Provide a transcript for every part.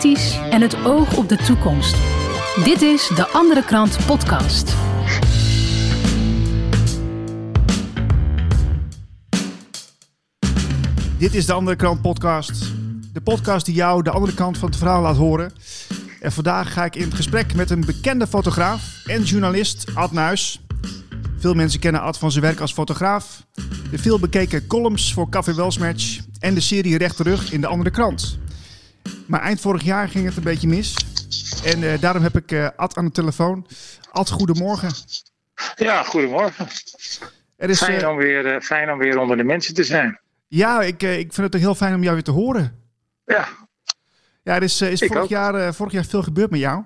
en het oog op de toekomst. Dit is de Andere Krant Podcast. Dit is de Andere Krant Podcast. De podcast die jou de andere kant van het verhaal laat horen. En vandaag ga ik in gesprek met een bekende fotograaf en journalist, Ad Nuis. Veel mensen kennen Ad van zijn werk als fotograaf. De veel bekeken columns voor Café Welsmatch en de serie Rechterrug in de Andere Krant. Maar eind vorig jaar ging het een beetje mis. En uh, daarom heb ik uh, Ad aan de telefoon. Ad, goedemorgen. Ja, goedemorgen. Er is, fijn, uh, om weer, fijn om weer onder de mensen te zijn. Ja, ik, ik vind het ook heel fijn om jou weer te horen. Ja. Ja, er is, is vorig, jaar, vorig jaar veel gebeurd met jou.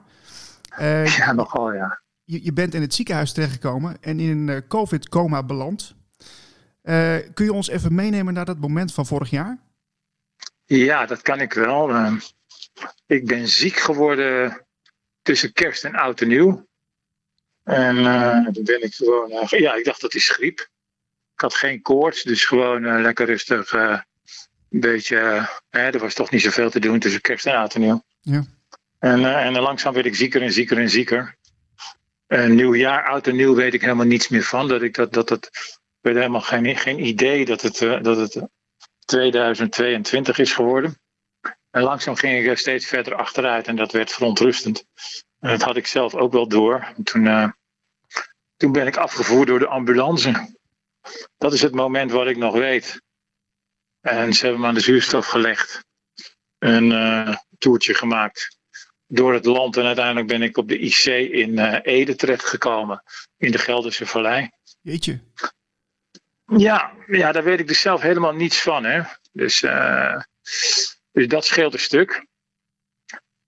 ja, nogal ja. Je, je, bent in het ziekenhuis terechtgekomen en in een COVID-coma beland. kun je ons even meenemen naar dat moment van vorig jaar? Ja, dat kan ik wel. Ehm, ik ben ziek geworden tussen kerst en oud en nieuw. En uh, toen ben ik gewoon, uh, ja, ik dacht dat is griep. Ik had geen koorts, dus gewoon uh, lekker rustig. een beetje, er was toch niet zoveel te doen tussen kerst en oud en nieuw. Ja. En, en langzaam werd ik zieker en zieker en zieker. En nieuwjaar, oud en nieuw weet ik helemaal niets meer van. Dat ik dat, dat het, ik helemaal geen, geen idee dat het, dat het 2022 is geworden. En langzaam ging ik steeds verder achteruit en dat werd verontrustend. En dat had ik zelf ook wel door. Toen, uh, toen ben ik afgevoerd door de ambulance. Dat is het moment wat ik nog weet. En ze hebben me aan de zuurstof gelegd. Een uh, toertje gemaakt door het land. En uiteindelijk ben ik op de IC in uh, Ede terechtgekomen. In de Gelderse Vallei. Jeetje. Ja, ja, daar weet ik dus zelf helemaal niets van. Hè. Dus, uh, dus dat scheelt een stuk.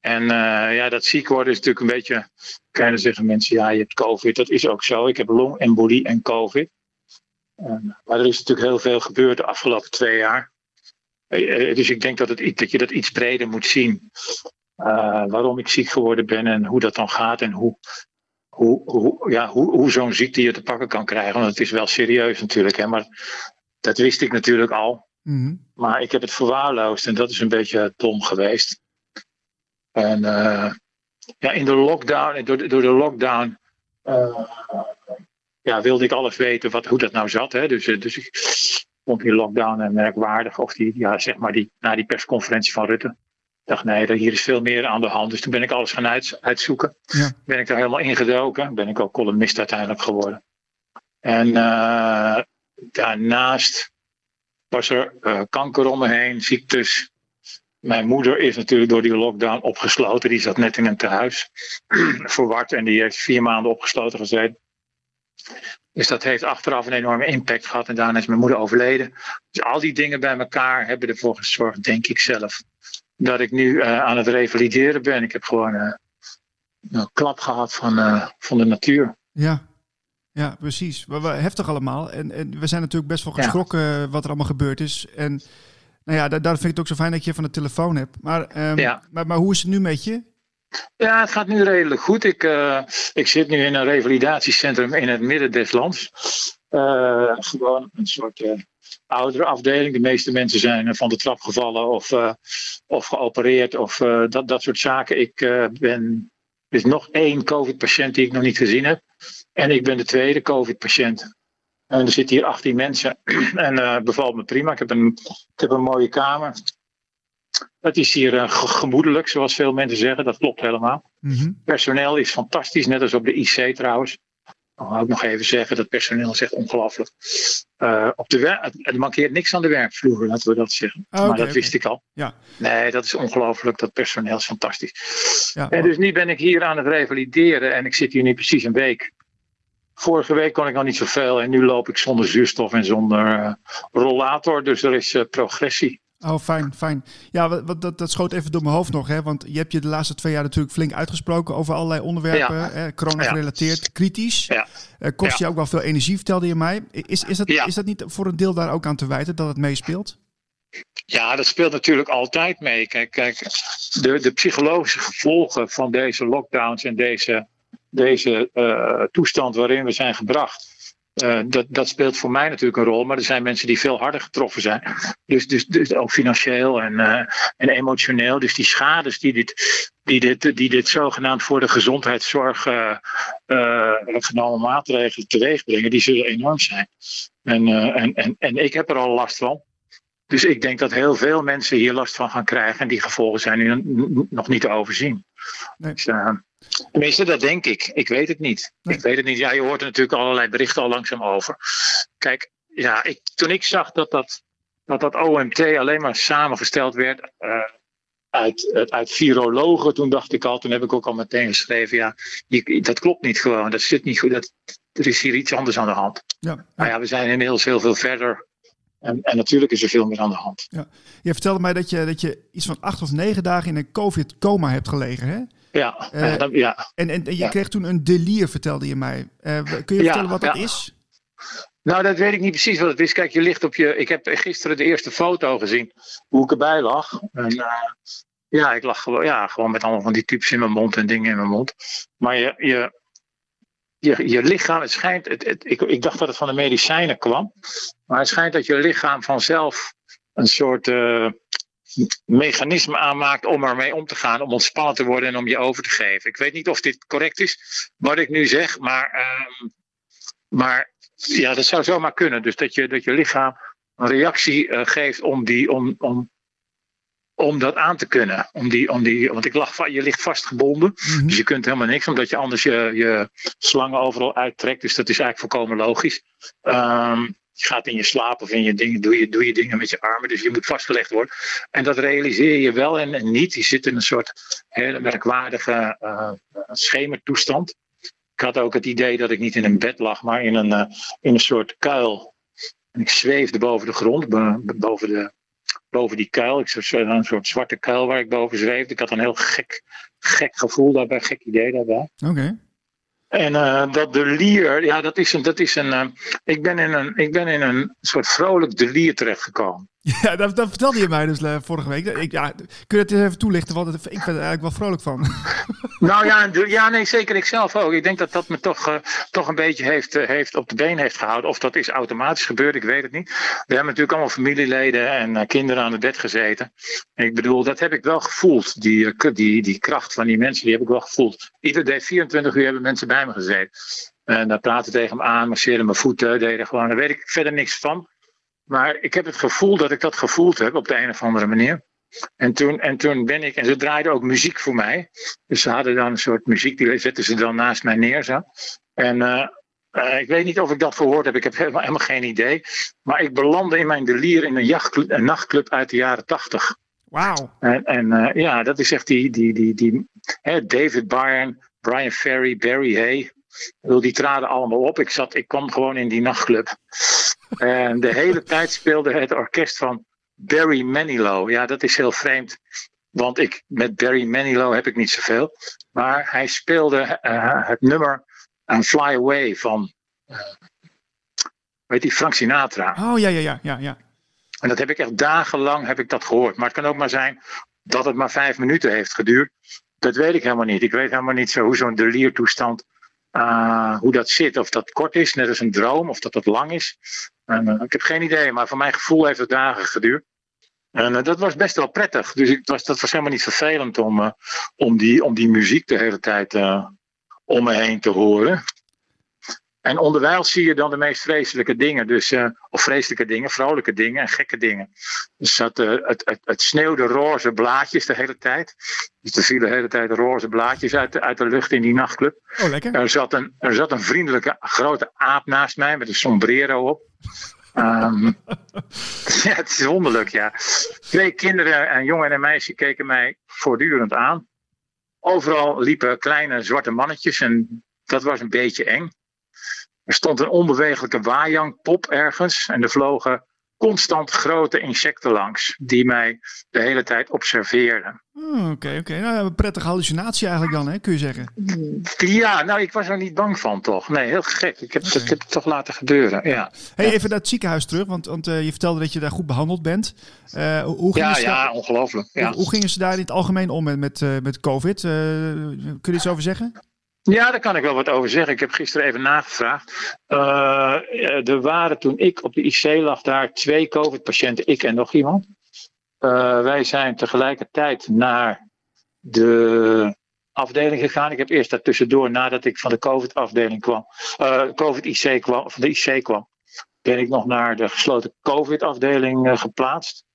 En uh, ja, dat ziek worden is natuurlijk een beetje. Kan je zeggen mensen, ja, je hebt COVID. Dat is ook zo. Ik heb longembolie en COVID. Maar er is natuurlijk heel veel gebeurd de afgelopen twee jaar. dus ik denk dat, het, dat je dat iets breder moet zien. waarom ik ziek geworden ben en hoe dat dan gaat en hoe, hoe, hoe, ja, hoe, hoe zo'n ziekte je te pakken kan krijgen. Want het is wel serieus natuurlijk. Hè? Maar dat wist ik natuurlijk al. Mhm. Maar ik heb het verwaarloosd en dat is een beetje dom geweest. En uh, ja, in de lockdown, door de, door de lockdown, uh, ja, wilde ik alles weten wat, hoe dat nou zat. Hè? Dus, eh, dus ik vond die lockdown merkwaardig. Of die, ja, zeg maar die, na die persconferentie van Rutte dacht, nee, hier is veel meer aan de hand. Dus toen ben ik alles gaan uit, uitzoeken. Ja. Ben ik daar helemaal ingedoken. Ben ik ook columnist uiteindelijk geworden. En uh, daarnaast was er uh, kanker om me heen, ziektes. Mijn moeder is natuurlijk door die lockdown opgesloten. Die zat net in een tehuis. verward en die heeft vier maanden opgesloten gezeten. Dus dat heeft achteraf een enorme impact gehad. En daarna is mijn moeder overleden. Dus al die dingen bij elkaar hebben ervoor gezorgd, denk ik zelf, dat ik nu uh, aan het revalideren ben. Ik heb gewoon uh, een klap gehad van, uh, van de natuur. Ja, ja precies. Heftig allemaal. En, en we zijn natuurlijk best wel geschrokken ja. wat er allemaal gebeurd is. En nou ja, daar, daar vind ik het ook zo fijn dat je van de telefoon hebt. Maar, um, ja. maar, maar hoe is het nu met je? Ja, het gaat nu redelijk goed. Ik, uh, ik zit nu in een revalidatiecentrum in het midden des lands. Uh, gewoon een soort uh, oudere afdeling. De meeste mensen zijn van de trap gevallen of, uh, of geopereerd of dat, dat soort zaken. Ik ben. Er is nog één COVID-patiënt die ik nog niet gezien heb. En ik ben de tweede COVID-patiënt. En er zitten hier 18 mensen. en bevalt me prima. Ik heb een, ik heb een mooie kamer. Het is hier uh, gemoedelijk, zoals veel mensen zeggen. Dat klopt helemaal. Mm Personeel is fantastisch, net als op de IC trouwens. Ik wil ook nog even zeggen, dat personeel is echt ongelooflijk. Uh, op de er mankeert niks aan de werkvloer, laten we dat zeggen. Oh, maar dat wist ik al. Ja. Nee, dat is ongelooflijk. Dat personeel is fantastisch. Ja, en dus nu ben ik hier aan het revalideren en ik zit hier nu precies een week. Vorige week kon ik nog niet zoveel en nu loop ik zonder zuurstof en zonder uh, rollator. Dus er is uh, progressie. Oh, fijn, fijn. Ja, wat, dat, dat schoot even door mijn hoofd nog. Hè? Want je hebt je de laatste twee jaar natuurlijk flink uitgesproken over allerlei onderwerpen. ja. kritisch. Ja. Uh, kost je ook wel veel energie, vertelde je mij. Is, is, dat, is dat niet voor een deel daar ook aan te wijten dat het meespeelt? Ja, dat speelt natuurlijk altijd mee. Kijk, kijk de, de psychologische gevolgen van deze lockdowns en deze, deze uh, toestand waarin we zijn gebracht Uh, dat, dat speelt voor mij natuurlijk een rol, maar er zijn mensen die veel harder getroffen zijn. Dus, dus, dus ook financieel en, uh, en emotioneel. Dus die schades die dit, die dit, die dit zogenaamd voor de gezondheidszorg uh, genomen maatregelen teweeg brengen, die zullen enorm zijn. En, en, en, en ik heb er al last van. Dus ik denk dat heel veel mensen hier last van gaan krijgen. En die gevolgen zijn nu nog niet te overzien. Nee. Dus, tenminste, dat denk ik. Ik weet het niet. Ik weet het niet. Ja, je hoort er natuurlijk allerlei berichten al langzaam over. Kijk, ja, ik, toen ik zag dat dat, dat dat OMT alleen maar samengesteld werd uh, uit, uit virologen, toen dacht ik al, toen heb ik ook al meteen geschreven, ja, je, dat klopt niet gewoon. Dat zit niet goed. Dat, er is hier iets anders aan de hand. Ja, ja. Maar ja, we zijn inmiddels heel veel verder en, en, natuurlijk is er veel meer aan de hand. Ja. Je vertelde mij dat je, dat je iets van acht of negen dagen in een COVID-coma hebt gelegen, hè? Ja, uh, ja. En, en, je kreeg toen een delier, vertelde je mij. Uh, kun je vertellen wat dat is? Nou, dat weet ik niet precies wat het is. Kijk, je ligt op je. Ik heb gisteren de eerste foto gezien, hoe ik erbij lag. En, uh, ja, ik lag gewoon, ja, gewoon met allemaal van die tubes in mijn mond en dingen in mijn mond. Maar je, je, je, je lichaam, het schijnt, het, ik, ik dacht dat het van de medicijnen kwam, maar het schijnt dat je lichaam vanzelf een soort uh, mechanisme aanmaakt om ermee om te gaan, om ontspannen te worden en om je over te geven. Ik weet niet of dit correct is, wat ik nu zeg, maar, uh, maar ja, dat zou zomaar kunnen. Dus dat je, dat je lichaam een reactie uh, geeft om, die, om, om om dat aan te kunnen. Om die, om die, want ik lag, je ligt vastgebonden. Mm Dus je kunt helemaal niks, omdat je anders je, je slangen overal uittrekt. Dus dat is eigenlijk volkomen logisch. Um, je gaat in je slaap of in je dingen, doe je, doe je dingen met je armen. Dus je moet vastgelegd worden. En dat realiseer je wel en, en niet. Je zit in een soort hele merkwaardige uh, schemertoestand. Ik had ook het idee dat ik niet in een bed lag, maar in een, uh, in een soort kuil. En ik zweefde boven de grond, boven de, boven die kuil. Ik zat een soort zwarte kuil waar ik boven zweefde. Ik had een heel gek, gek gevoel daarbij, gek idee daarbij. Oké. En uh, dat delier, ja, dat is een. Dat is een uh, ik, ben in een ik ben in een soort vrolijk delier terechtgekomen. Ja, dat, dat, vertelde je mij dus uh, vorige week. Ik, ja, kun je het even toelichten? Want ik ben er eigenlijk wel vrolijk van. Nou ja, ja nee, zeker ik zelf ook. Ik denk dat dat me toch, uh, toch een beetje heeft, uh, heeft op de been heeft gehouden. Of dat is automatisch gebeurd, ik weet het niet. We hebben natuurlijk allemaal familieleden en kinderen aan het bed gezeten. ik bedoel, dat heb ik wel gevoeld. Die, die, die kracht van die mensen, die heb ik wel gevoeld. Ieder day 24 uur hebben mensen bij me gezeten. En daar praten tegen me aan, masseerden mijn voeten, deden gewoon. Daar weet ik verder niks van. Maar ik heb het gevoel dat ik dat gevoeld heb op de een of andere manier. En toen, en toen ben ik, en ze draaiden ook muziek voor mij. Dus ze hadden dan een soort muziek, die zetten ze dan naast mij neer zo. En uh, uh, ik weet niet of ik dat verhoord heb, ik heb helemaal, helemaal geen idee. Maar ik belandde in mijn delier in een, jachtclub, een nachtclub uit de jaren tachtig. Wauw. En, en uh, ja, dat is echt die, die, die, die hè, David Byrne, Brian Ferry, Barry Hay. Die traden allemaal op. Ik, zat, ik kwam gewoon in die nachtclub. En de hele tijd speelde het orkest van Barry Manilow. Ja, dat is heel vreemd. Want ik, met Barry Manilow heb ik niet zoveel. Maar hij speelde uh, het nummer aan Fly Away van. Uh, weet je, Frank Sinatra. Oh ja, ja, ja, ja, ja. En dat heb ik echt dagenlang heb ik dat gehoord. Maar het kan ook maar zijn dat het maar vijf minuten heeft geduurd. Dat weet ik helemaal niet. Ik weet helemaal niet zo hoe zo'n deliertoestand uh, hoe dat zit. Of dat kort is, net als een droom, of dat dat lang is. En, uh, ik heb geen idee, maar voor mijn gevoel heeft het dagen geduurd. En uh, dat was best wel prettig. Dus was, dat was helemaal niet vervelend om, om, die, om die muziek de hele tijd om me heen te horen. En onderwijl zie je dan de meest vreselijke dingen. Dus, uh, of vreselijke dingen, vrolijke dingen en gekke dingen. Dus dat, uh, het, het, het sneeuwde roze blaadjes de hele tijd. Dus er vielen de hele tijd roze blaadjes uit de, uit de lucht in die nachtclub. Oh, lekker. Er zat, een, er zat een vriendelijke grote aap naast mij met een sombrero op. Um, ja, het is wonderlijk, ja. Twee kinderen, een jongen en een meisje, keken mij voortdurend aan. Overal liepen kleine zwarte mannetjes en dat was een beetje eng. Er stond een onbewegelijke waaijangpop ergens en er vlogen constant grote insecten langs die mij de hele tijd observeerden. Oh, oké, oké. Nou, een prettige hallucinatie eigenlijk dan, hè, kun je zeggen. Ja, nou, ik was er niet bang van, toch? Nee, heel gek. Ik heb, okay. ik heb het toch laten gebeuren, ja. Hey, even naar het ziekenhuis terug, want, want uh, je vertelde dat je daar goed behandeld bent. Uh, hoe ja, ja, ongelooflijk. Ja. Hoe, hoe, gingen ze daar in het algemeen om met, met, uh, met COVID? kun je iets over zeggen? Ja, daar kan ik wel wat over zeggen. Ik heb gisteren even nagevraagd. Uh, er waren toen ik op de IC lag daar twee COVID-patiënten, ik en nog iemand. Uh, wij zijn tegelijkertijd naar de afdeling gegaan. Ik heb eerst daar tussendoor, nadat ik van de COVID-afdeling kwam, COVID-IC kwam, van de IC kwam, ben ik nog naar de gesloten COVID-afdeling geplaatst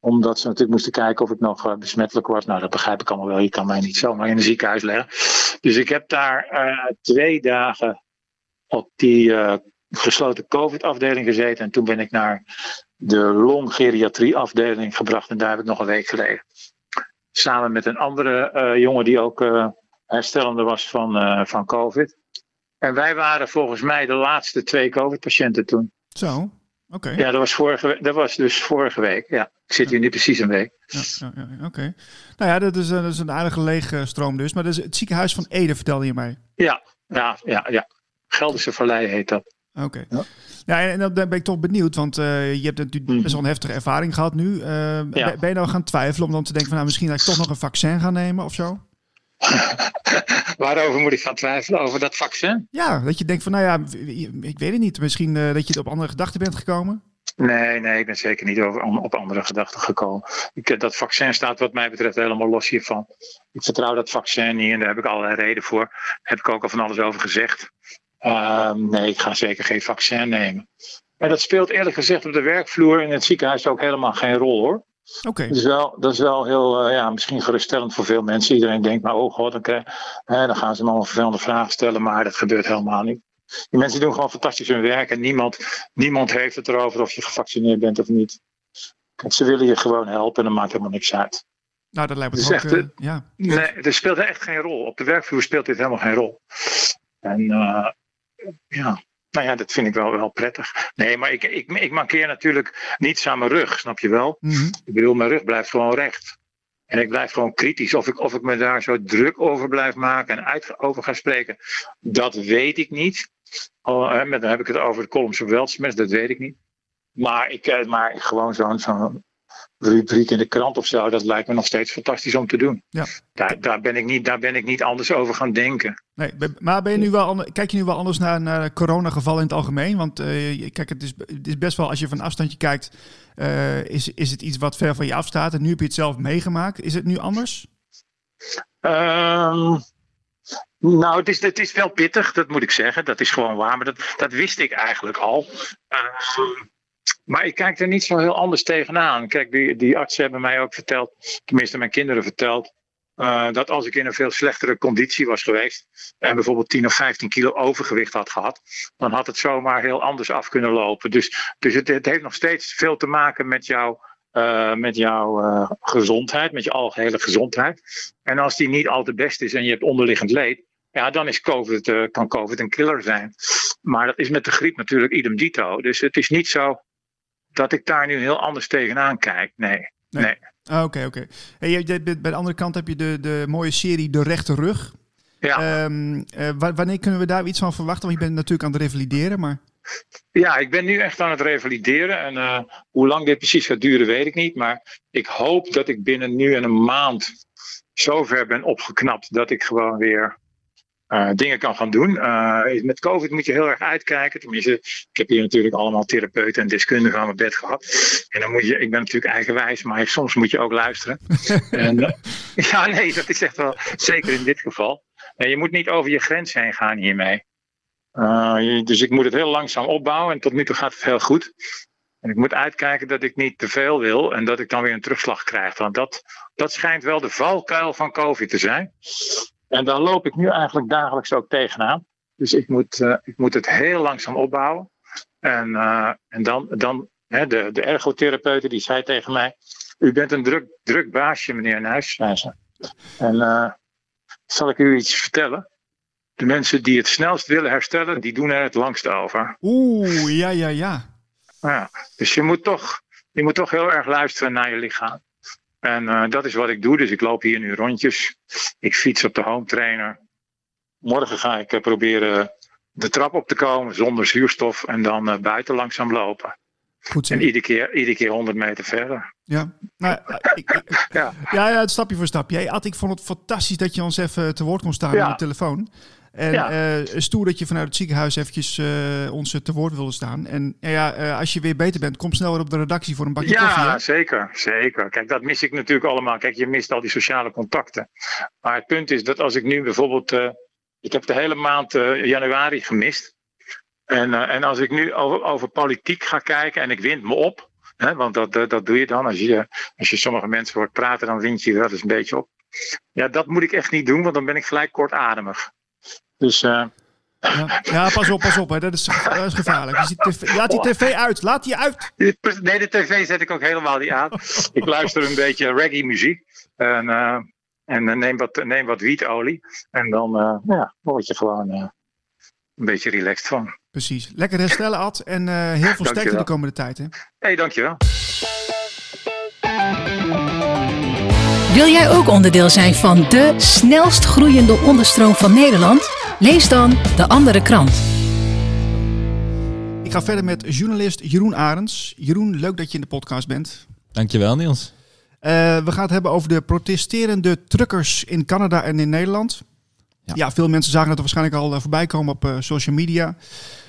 omdat ze natuurlijk moesten kijken of ik nog uh, besmettelijk was. Nou, dat begrijp ik allemaal wel. Je kan mij niet zomaar in een ziekenhuis leggen. Dus ik heb daar uh, twee dagen op die uh, gesloten COVID-afdeling gezeten. En toen ben ik naar de longgeriatrie-afdeling gebracht. En daar heb ik nog een week gelegen. Samen met een andere jongen die ook herstellende was van, van COVID. En wij waren volgens mij de laatste twee COVID-patiënten toen. Zo, oké. Ja, dat was, vorige, dat was dus vorige week, ja. Ik zit hier nu precies een week. Ja, ja, ja oké. Nou ja, dat is, dat is een aardige lege stroom dus. Maar dat is het ziekenhuis van Ede, vertelde je mij. Ja, ja, ja. ja. Gelderse Vallei heet dat. Oké. Ja. ja, en, dan ben ik toch benieuwd, want uh, je hebt natuurlijk mm. best wel een heftige ervaring gehad nu. Uh, ja. Ben je nou gaan twijfelen om dan te denken van nou, misschien dat ik toch nog een vaccin ga nemen of zo? Waarover moet ik gaan twijfelen? Over dat vaccin? Ja, dat je denkt van nou ja, ik weet het niet. Misschien uh, dat je op andere gedachten bent gekomen? Nee, nee, ik ben zeker niet over, op andere gedachten gekomen. Ik, dat vaccin staat wat mij betreft helemaal los hiervan. Ik vertrouw dat vaccin niet en daar heb ik allerlei reden voor. Daar heb ik ook al van alles over gezegd. Uh, nee, ik ga zeker geen vaccin nemen. Maar dat speelt eerlijk gezegd op de werkvloer in het ziekenhuis ook helemaal geen rol hoor. Oké. Is wel, dat is wel heel, uh, ja, misschien geruststellend voor veel mensen. Iedereen denkt, maar oh god, dan, krijg, hè, dan gaan ze me allemaal vervelende vragen stellen, maar dat gebeurt helemaal niet. Die mensen doen gewoon fantastisch hun werk en niemand, niemand heeft het erover of je gevaccineerd bent of niet. Ze willen je gewoon helpen en dat maakt helemaal niks uit. Nou, dat lijkt me echt, uh, ja. Nee, er speelt echt geen rol. Op de werkvloer speelt dit helemaal geen rol. En uh, ja, nou ja, dat vind ik wel, wel prettig. Nee, maar ik, ik, ik mankeer natuurlijk niets aan mijn rug, snap je wel? Mm -hmm. Ik bedoel, mijn rug blijft gewoon recht. En ik blijf gewoon kritisch. Of ik, of ik me daar zo druk over blijf maken en uit, over ga spreken, dat weet ik niet. Oh, dan heb ik het over de columns of dat weet ik niet. Maar, ik, maar gewoon zo'n zo'n rubriek in de krant of zo, dat lijkt me nog steeds fantastisch om te doen. Ja. Daar, daar, ben ik niet, daar ben ik niet anders over gaan denken. Nee, maar ben je nu wel, kijk je nu wel anders naar, naar coronagevallen in het algemeen? Want uh, kijk, het is, het is best wel, als je van afstandje kijkt, uh, is, is het iets wat ver van je afstaat. En nu heb je het zelf meegemaakt. Is het nu anders? Um, nou, het is, het is wel pittig, dat moet ik zeggen. Dat is gewoon waar, maar dat, dat wist ik eigenlijk al. Uh, maar ik kijk er niet zo heel anders tegenaan. Kijk, die, die artsen hebben mij ook verteld, tenminste mijn kinderen verteld, uh, dat als ik in een veel slechtere conditie was geweest en bijvoorbeeld 10 of 15 kilo overgewicht had gehad, dan had het zomaar heel anders af kunnen lopen. Dus, dus het, het heeft nog steeds veel te maken met jouw uh, met jouw uh, gezondheid, met je algehele gezondheid. En als die niet al te best is en je hebt onderliggend leed, ja, dan is COVID, kan COVID een killer zijn. Maar dat is met de griep natuurlijk idem dito. Dus het is niet zo dat ik daar nu heel anders tegenaan kijk. Nee. nee. nee. Oké, oké. Okay. Hey, bij de andere kant heb je de, de mooie serie De Rechte Rug. Ja. Um, wanneer kunnen we daar iets van verwachten? Want je bent natuurlijk aan het revalideren, maar... Ja, ik ben nu echt aan het revalideren. En uh, hoe lang dit precies gaat duren, weet ik niet. Maar ik hoop dat ik binnen nu en een maand zover ben opgeknapt dat ik gewoon weer uh, dingen kan gaan doen. Uh, met COVID moet je heel erg uitkijken. Tenminste, ik heb hier natuurlijk allemaal therapeuten en deskundigen aan mijn bed gehad. En dan moet je, ik ben natuurlijk eigenwijs, maar soms moet je ook luisteren. en, ja, nee, dat is echt wel zeker in dit geval. En je moet niet over je grens heen gaan hiermee. Dus ik moet het heel langzaam opbouwen en tot nu toe gaat het heel goed. En ik moet uitkijken dat ik niet te veel wil en dat ik dan weer een terugslag krijg. Want dat, dat schijnt wel de valkuil van COVID te zijn. En daar loop ik nu eigenlijk dagelijks ook tegenaan. Dus ik moet, uh, ik moet het heel langzaam opbouwen. En, uh, en dan, dan hè, de, de ergotherapeute die zei tegen mij: U bent een druk, druk baasje, meneer Nuis. En uh, zal ik u iets vertellen? De mensen die het snelst willen herstellen, die doen er het langst over. Oeh, ja, ja, ja. ja dus je moet, toch, je moet toch heel erg luisteren naar je lichaam. En uh, dat is wat ik doe. Dus ik loop hier nu rondjes. Ik fiets op de home trainer. Morgen ga ik uh, proberen de trap op te komen zonder zuurstof en dan uh, buiten langzaam lopen. Goed zo. En iedere keer, iedere keer 100 meter verder. Ja, nou, ik, ik, ja. ja, ja, stapje voor stapje. Hey, Ad, ik vond het fantastisch dat je ons even te woord kon staan ja. op de telefoon. En Ja. eh, stoer dat je vanuit het ziekenhuis eventjes eh, ons te woord wilde staan. En ja, ja, eh, als je weer beter bent, kom snel weer op de redactie voor een bakje koffie. Ja, zeker, zeker. Kijk, dat mis ik natuurlijk allemaal. Kijk, je mist al die sociale contacten. Maar het punt is dat als ik nu bijvoorbeeld. eh, ik heb de hele maand eh, januari gemist. En, eh, en als ik nu over, over politiek ga kijken en ik wind me op. Hè, want dat, dat, dat doe je dan. Als je, als je sommige mensen hoort praten, dan wind je wel eens een beetje op. Ja, dat moet ik echt niet doen, want dan ben ik gelijk kortademig. Dus eh, Ja. ja, pas op, pas op. Hè. Dat, is, dat is gevaarlijk. Dus die tv laat die tv uit. Laat die uit. Nee, de tv zet ik ook helemaal niet aan. ik luister een beetje reggae muziek. En, eh, en eh, neem, wat, neem wat wietolie. En dan eh, ja, word je gewoon eh, een beetje relaxed van. Precies. Lekker herstellen, Ad. En eh, heel veel sterkte de komende tijd. Hè. Hé, hey, dankjewel. Wil jij ook onderdeel zijn van de snelst groeiende onderstroom van Nederland? Lees dan de andere krant. Ik ga verder met journalist Jeroen Arends. Jeroen, leuk dat je in de podcast bent. Dankjewel Niels. Eh, we gaan het hebben over de protesterende truckers in Canada en in Nederland. Ja, Ja. veel mensen zagen dat er waarschijnlijk al eh, voorbij komen op eh, social media. Er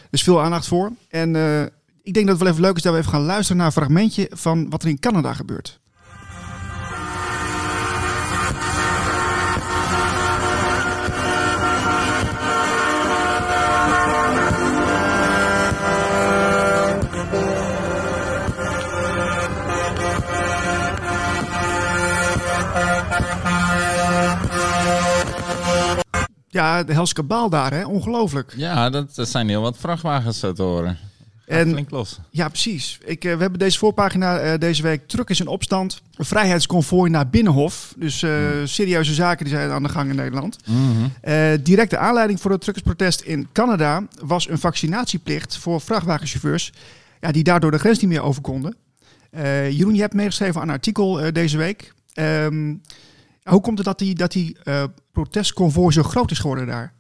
is veel aandacht voor. En eh, ik denk dat het wel even leuk is dat we even gaan luisteren naar een fragmentje van wat er in Canada gebeurt. Ja, de hels kabaal daar, hè? Ongelooflijk. Ja, dat, zijn heel wat vrachtwagens zo te horen. En- flink los. Ja, precies. Ik, eh, we hebben deze voorpagina eh, deze week. Truckers in opstand. Een vrijheidsconvooi naar Binnenhof. Dus eh, serieuze zaken die zijn aan de gang in Nederland. Eh, directe aanleiding voor het truckersprotest in Canada was een vaccinatieplicht voor vrachtwagenchauffeurs. Ja, die daardoor de grens niet meer over konden. Eh, Jeroen, je hebt meegeschreven aan een artikel eh, deze week. Ehm, hoe komt het dat die, dat die eh, protestconvooi zo groot is geworden daar?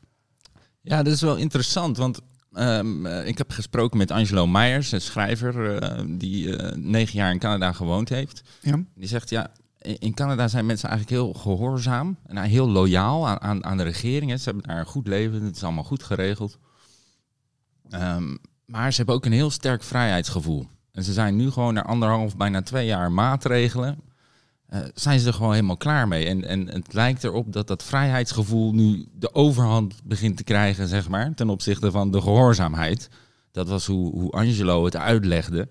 Ja, dat is wel interessant, want ehm, eh, ik heb gesproken met Angelo Meijers, een schrijver eh, die negen jaar in Canada gewoond heeft. Ja. Die zegt, ja, in Canada zijn mensen eigenlijk heel gehoorzaam en heel loyaal aan, aan, aan de regering. hè. Ze hebben daar een goed leven, het is allemaal goed geregeld. Ehm, maar ze hebben ook een heel sterk vrijheidsgevoel. En ze zijn nu gewoon na anderhalf, bijna twee jaar maatregelen, eh, zijn ze er gewoon helemaal klaar mee. En, en het lijkt erop dat dat vrijheidsgevoel nu de overhand begint te krijgen, zeg maar, ten opzichte van de gehoorzaamheid. Dat was hoe, hoe Angelo het uitlegde.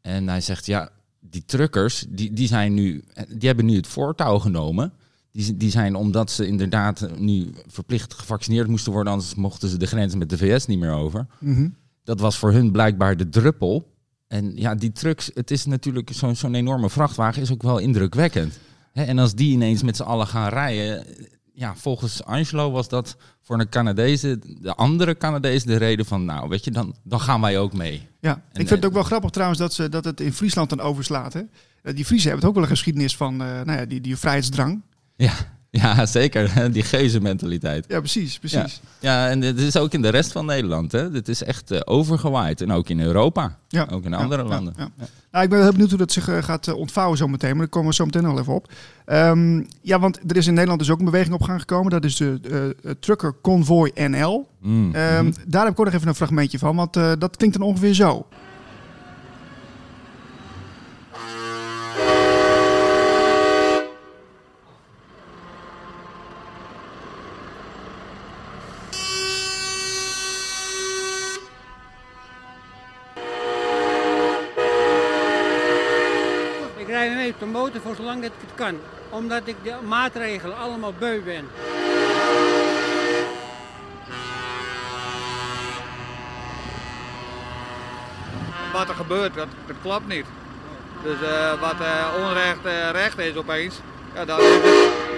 En hij zegt, ja, die truckers, die, die, zijn nu, die hebben nu het voortouw genomen. Die, die zijn, omdat ze inderdaad nu verplicht gevaccineerd moesten worden, anders mochten ze de grens met de VS niet meer over. Mhm. Dat was voor hun blijkbaar de druppel. En ja, die trucks, het is natuurlijk zo'n zo'n enorme vrachtwagen, is ook wel indrukwekkend. En als die ineens met z'n allen gaan rijden, ja, volgens Angelo was dat voor een Canadezen, de andere Canadezen, de reden van, nou, weet je, dan, dan gaan wij ook mee. Ja, En, ik vind het eh, ook wel grappig trouwens dat, ze, dat het in Friesland dan overslaat. Hè? Eh, Die Friesen hebben het ook wel een geschiedenis van eh, nou ja, die, die vrijheidsdrang. Ja, ja zeker. Die geuzenmentaliteit. Ja, precies, precies. Ja, en dit is ook in de rest van Nederland. Hè. Dit is echt eh, overgewaaid. En ook in Europa. Ja. Ook in andere ja, landen. ja. Nou, ik ben heel benieuwd hoe dat zich eh, gaat eh, ontvouwen zometeen, maar daar komen we zo meteen al even op. Ehm, ja, want er is in Nederland dus ook een beweging op gang gekomen. Dat is de Trucker Convoy NL. Mm, Ehm, mhm. Daar heb ik ook nog even een fragmentje van, want dat klinkt dan ongeveer zo. Ik motor voor zolang dat ik het kan. Omdat ik de maatregelen allemaal beu ben. wat er gebeurt, dat, dat klopt niet. Dus eh, wat eh, onrecht eh, recht is opeens, ja, dan is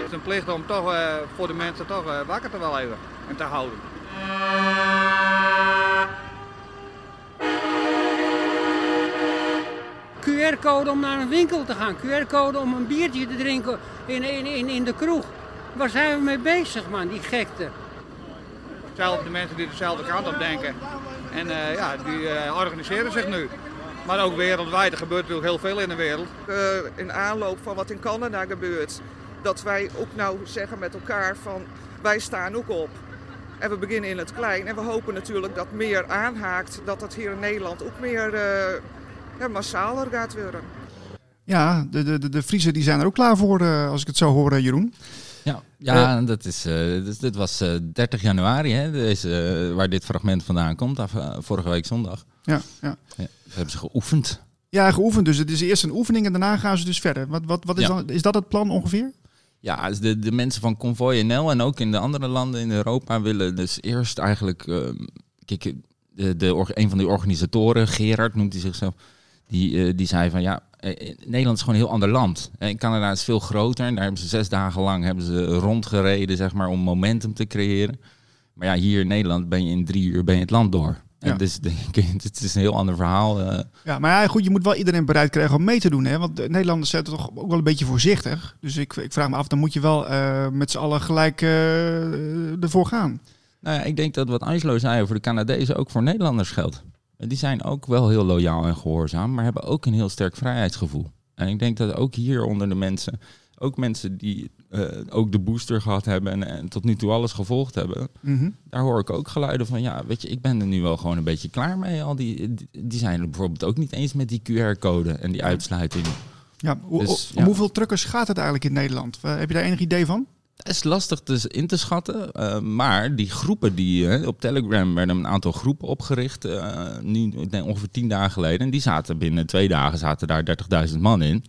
het, een plicht om toch voor de mensen toch wakker te wel even en te houden. QR-code om naar een winkel te gaan. QR-code om een biertje te drinken in, in, in, in de kroeg. Waar zijn we mee bezig, man, die gekte? Zelf de mensen die dezelfde kant op denken. En eh, ja, die eh, organiseren zich nu. Maar ook wereldwijd, er gebeurt natuurlijk heel veel in de wereld. eh, in aanloop van wat in Canada gebeurt, dat wij ook nou zeggen met elkaar van wij staan ook op. En we beginnen in het klein. En we hopen natuurlijk dat meer aanhaakt. Dat het hier in Nederland ook meer uh, ja, massaler gaat worden. Ja, de, de, de Friesen die zijn er ook klaar voor, uh, als ik het zo hoor, uh, Jeroen. Ja, ja dat is, dus dit was 30 januari, hè, deze, waar dit fragment vandaan komt, af, vorige week zondag. Ja, ja. ja. hebben ze geoefend. Ja, geoefend. Dus het is eerst een oefening en daarna gaan ze dus verder. Wat, wat, wat is, Ja. dan, is dat het plan ongeveer? Ja, dus de, de mensen van Convoy NL en ook in de andere landen in Europa willen dus eerst eigenlijk... ehm, kijk, de, de, een van die organisatoren, Gerard noemt hij zichzelf, die, eh, die zei van ja, eh, Nederland is gewoon een heel ander land. En Canada is veel groter en daar hebben ze zes dagen lang hebben ze rondgereden, zeg maar, om momentum te creëren. Maar ja, hier in Nederland ben je in drie uur ben je het land door. Ja. En dus denk ik, het is een heel ander verhaal. eh. Ja, maar ja, goed, je moet wel iedereen bereid krijgen om mee te doen. Hè? Want de Nederlanders zijn toch ook wel een beetje voorzichtig. Dus ik, ik vraag me af, dan moet je wel eh, met z'n allen gelijk eh, ervoor gaan. Nou ja, ik denk dat wat Angelo zei over de Canadezen ook voor Nederlanders geldt. Die zijn ook wel heel loyaal en gehoorzaam, maar hebben ook een heel sterk vrijheidsgevoel. En ik denk dat ook hier onder de mensen, ook mensen die eh, ook de booster gehad hebben en, en tot nu toe alles gevolgd hebben, Mhm. daar hoor ik ook geluiden van, ja, weet je, ik ben er nu wel gewoon een beetje klaar mee. Al die, die, die zijn er bijvoorbeeld ook niet eens met die QR-code en die uitsluiting. Ja, Dus, om ja. hoeveel truckers gaat het eigenlijk in Nederland? Eh, heb je daar enig idee van? Het is lastig dus in te schatten, eh, maar die groepen die eh, op Telegram werden een aantal groepen opgericht, eh, nu ongeveer tien dagen geleden, en die zaten binnen twee dagen zaten daar 30.000 man in.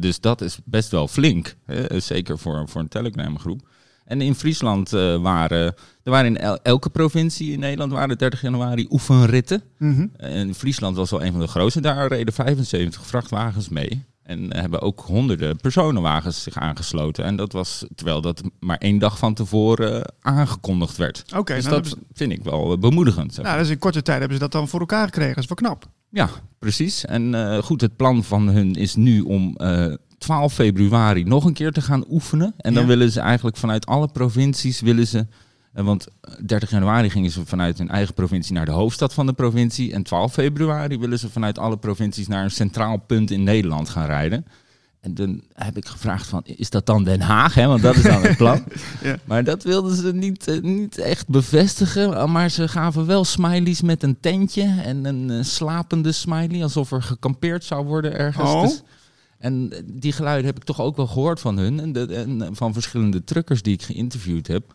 Dus dat is best wel flink, zeker voor, voor een Telegram groep. En in Friesland waren, er waren in el- elke provincie in Nederland waren 30 januari oefenritten. Mhm. En Friesland was wel een van de grootste. Daar reden 75 vrachtwagens mee. En hebben ook honderden personenwagens zich aangesloten. En dat was terwijl dat maar één dag van tevoren eh, aangekondigd werd. Oké, dus nou, dat hebben ze- vind ik wel eh, bemoedigend. zeg nou, dat is in korte tijd hebben ze dat dan voor elkaar gekregen. Dat is wel knap. Ja, precies. En eh, goed, het plan van hun is nu om eh, 12 februari nog een keer te gaan oefenen. En dan Ja. willen ze eigenlijk vanuit alle provincies willen ze. Eh, want 30 januari gingen ze vanuit hun eigen provincie naar de hoofdstad van de provincie. En 12 februari willen ze vanuit alle provincies naar een centraal punt in Nederland gaan rijden. En dan heb ik gevraagd van, is dat dan Den Haag? Hè? Want dat is dan het plan. Ja. Maar dat wilden ze niet, eh, niet echt bevestigen. Maar ze gaven wel smileys met een tentje en een eh, slapende smiley. Alsof er gekampeerd zou worden ergens. Oh. Dus- en eh, die geluiden heb ik toch ook wel gehoord van hun. En, de, en eh, van verschillende truckers die ik geïnterviewd heb.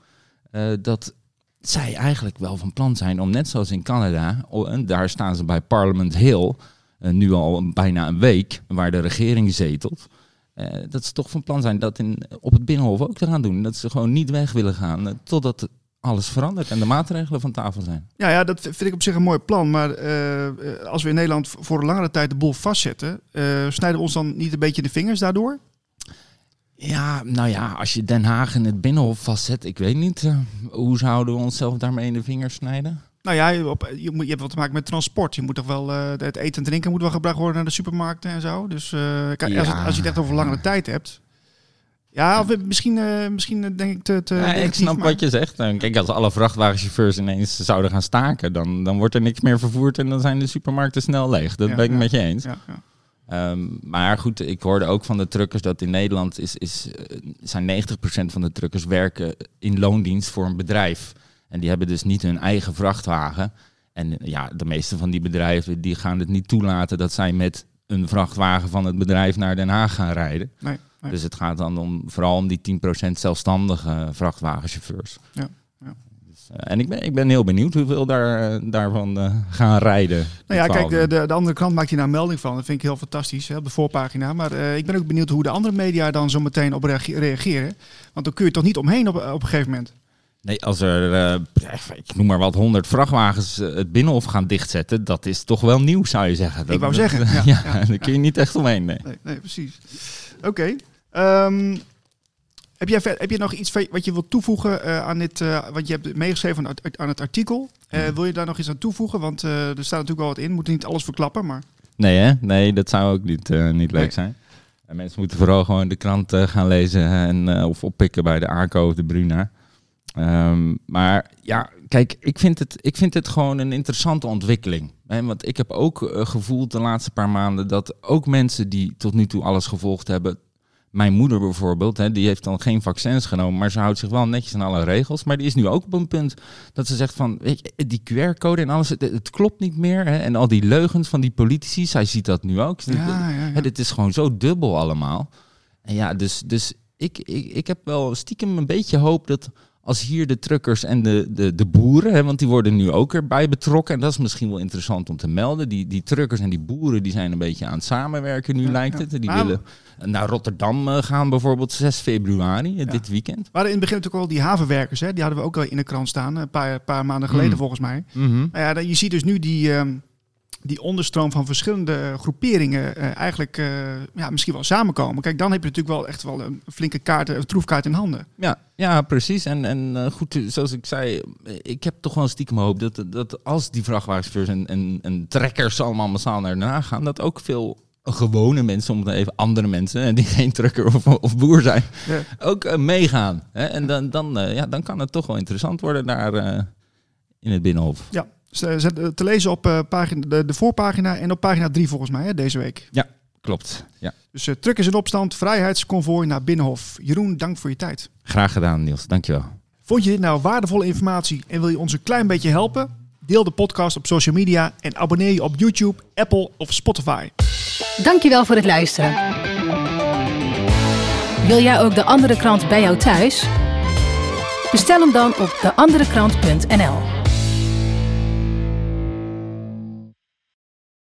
Eh, dat zij eigenlijk wel van plan zijn om net zoals in Canada... en daar staan ze bij Parliament Hill... eh, nu al bijna een week, waar de regering zetelt... eh, dat ze toch van plan zijn dat in, op het Binnenhof ook te gaan doen. Dat ze gewoon niet weg willen gaan totdat alles verandert en de maatregelen van tafel zijn. Ja, ja, dat vind ik op zich een mooi plan. Maar als we in Nederland voor een langere tijd de boel vastzetten, snijden we ons dan niet een beetje de vingers daardoor? Ja, nou ja, als je Den Haag in het Binnenhof vastzet, ik weet niet. eh, hoe zouden we onszelf daarmee in de vingers snijden? Nou ja, je, op, je, moet, je hebt wat te maken met transport. Je moet toch wel, eh, het eten en drinken moet wel gebracht worden naar de supermarkten en zo. Dus eh, als, het, als je het echt over langere tijd hebt. Ja, of misschien, misschien denk ik te, te Ja, ik snap maar- wat je zegt. En Kijk, als alle vrachtwagenchauffeurs ineens zouden gaan staken, dan, dan wordt er niks meer vervoerd en dan zijn de supermarkten snel leeg. Dat Ja, ben ik ja. met je eens. Ja, Ehm, maar goed, ik hoorde ook van de truckers dat in Nederland is, is, eh, zijn 90% van de truckers werken in loondienst voor een bedrijf. En die hebben dus niet hun eigen vrachtwagen. En eh, ja, de meeste van die bedrijven die gaan het niet toelaten dat zij met een vrachtwagen van het bedrijf naar Den Haag gaan rijden. Nee, nee. Dus het gaat dan om, vooral om die 10% zelfstandige vrachtwagenchauffeurs. Ja, en ik ben, ik ben heel benieuwd hoeveel daar, eh, daarvan eh, gaan rijden. Nou ja, kijk, 12. de, de, de andere krant maakt hier nou een melding van. Dat vind ik heel fantastisch hè, op de voorpagina. Maar eh, ik ben ook benieuwd hoe de andere media dan zo meteen op reage- reageren. Want dan kun je toch niet omheen op, op een gegeven moment. Nee, als er, eh, ik noem maar wat, 100 vrachtwagens eh, het binnenhof gaan dichtzetten, dat is toch wel nieuw, zou je zeggen. Dat, Ik wou dat- zeggen, ja, ja, ja, daar kun je niet echt omheen. Nee. Nee, nee precies. Oké. Ehm, heb, jij, heb je nog iets wat je wilt toevoegen eh, aan dit? eh want je hebt meegeschreven aan, het- aan het artikel. Eh. Wil je daar nog iets aan toevoegen? Want er staat natuurlijk wel wat in. We moeten niet alles verklappen, maar... Nee, hè? Nee, dat zou ook niet, niet leuk Nee. zijn. En mensen moeten vooral gewoon de krant gaan lezen en, of oppikken bij de ARCO of de Bruna. Ehm, maar ja, kijk, ik vind, het, ik vind het gewoon een interessante ontwikkeling. Hè? Want ik heb ook gevoeld de laatste paar maanden dat ook mensen die tot nu toe alles gevolgd hebben, Mijn moeder bijvoorbeeld, hè, die heeft dan geen vaccins genomen, maar ze houdt zich wel netjes aan alle regels. Maar die is nu ook op een punt dat ze zegt van, weet je, die QR-code en alles, het, het klopt niet meer. Hè, en al die leugens van die politici, zij ziet dat nu ook. Ja, ja, ja. Hè, dit is gewoon zo dubbel allemaal. En ja, dus, dus ik, ik, ik heb wel stiekem een beetje hoop dat als hier de truckers en de, de, de boeren, hè, want die worden nu ook erbij betrokken. En dat is misschien wel interessant om te melden. Die, die truckers en die boeren die zijn een beetje aan het samenwerken nu, Ja, lijkt het. Die Maar- willen naar Rotterdam eh, gaan bijvoorbeeld 6 februari, eh, dit weekend. We hadden in het begin natuurlijk al die havenwerkers, hè? die hadden we ook al in de krant staan, een paar, paar maanden geleden Hmm. volgens mij. Nou ja, je ziet dus nu die, ehm, die onderstroom van verschillende groeperingen eh, eigenlijk eh, ja, misschien wel samenkomen. Kijk, dan heb je natuurlijk wel echt wel een flinke kaart, een troefkaart in handen. Ja, ja, precies. En, en eh, goed, zoals ik zei, eh, ik heb toch wel een stiekem hoop dat, dat als die vrachtwagenchauffeurs en, en, en trekkers allemaal massaal naar Haag gaan, dat ook veel gewone mensen, om het even andere mensen, eh, die geen trucker of, of boer zijn, Ja. ook eh, meegaan. Hè? En dan, dan, eh, ja, dan kan het toch wel interessant worden daar eh, in het Binnenhof. Ja, te lezen op eh, pagina, de, de voorpagina en op pagina 3 volgens mij hè, deze week. Klopt. Ja. Dus uh, truckers in opstand, vrijheidsconvooi naar Binnenhof. Jeroen, dank voor je tijd. Graag gedaan, Niels. Dankjewel. Vond je dit nou waardevolle informatie en wil je ons een klein beetje helpen? Deel de podcast op social media en abonneer je op YouTube, Apple of Spotify. Dankjewel voor het luisteren. Wil jij ook de andere krant bij jou thuis? Bestel hem dan op deanderekrant.nl.